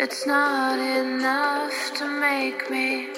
It's not enough to make me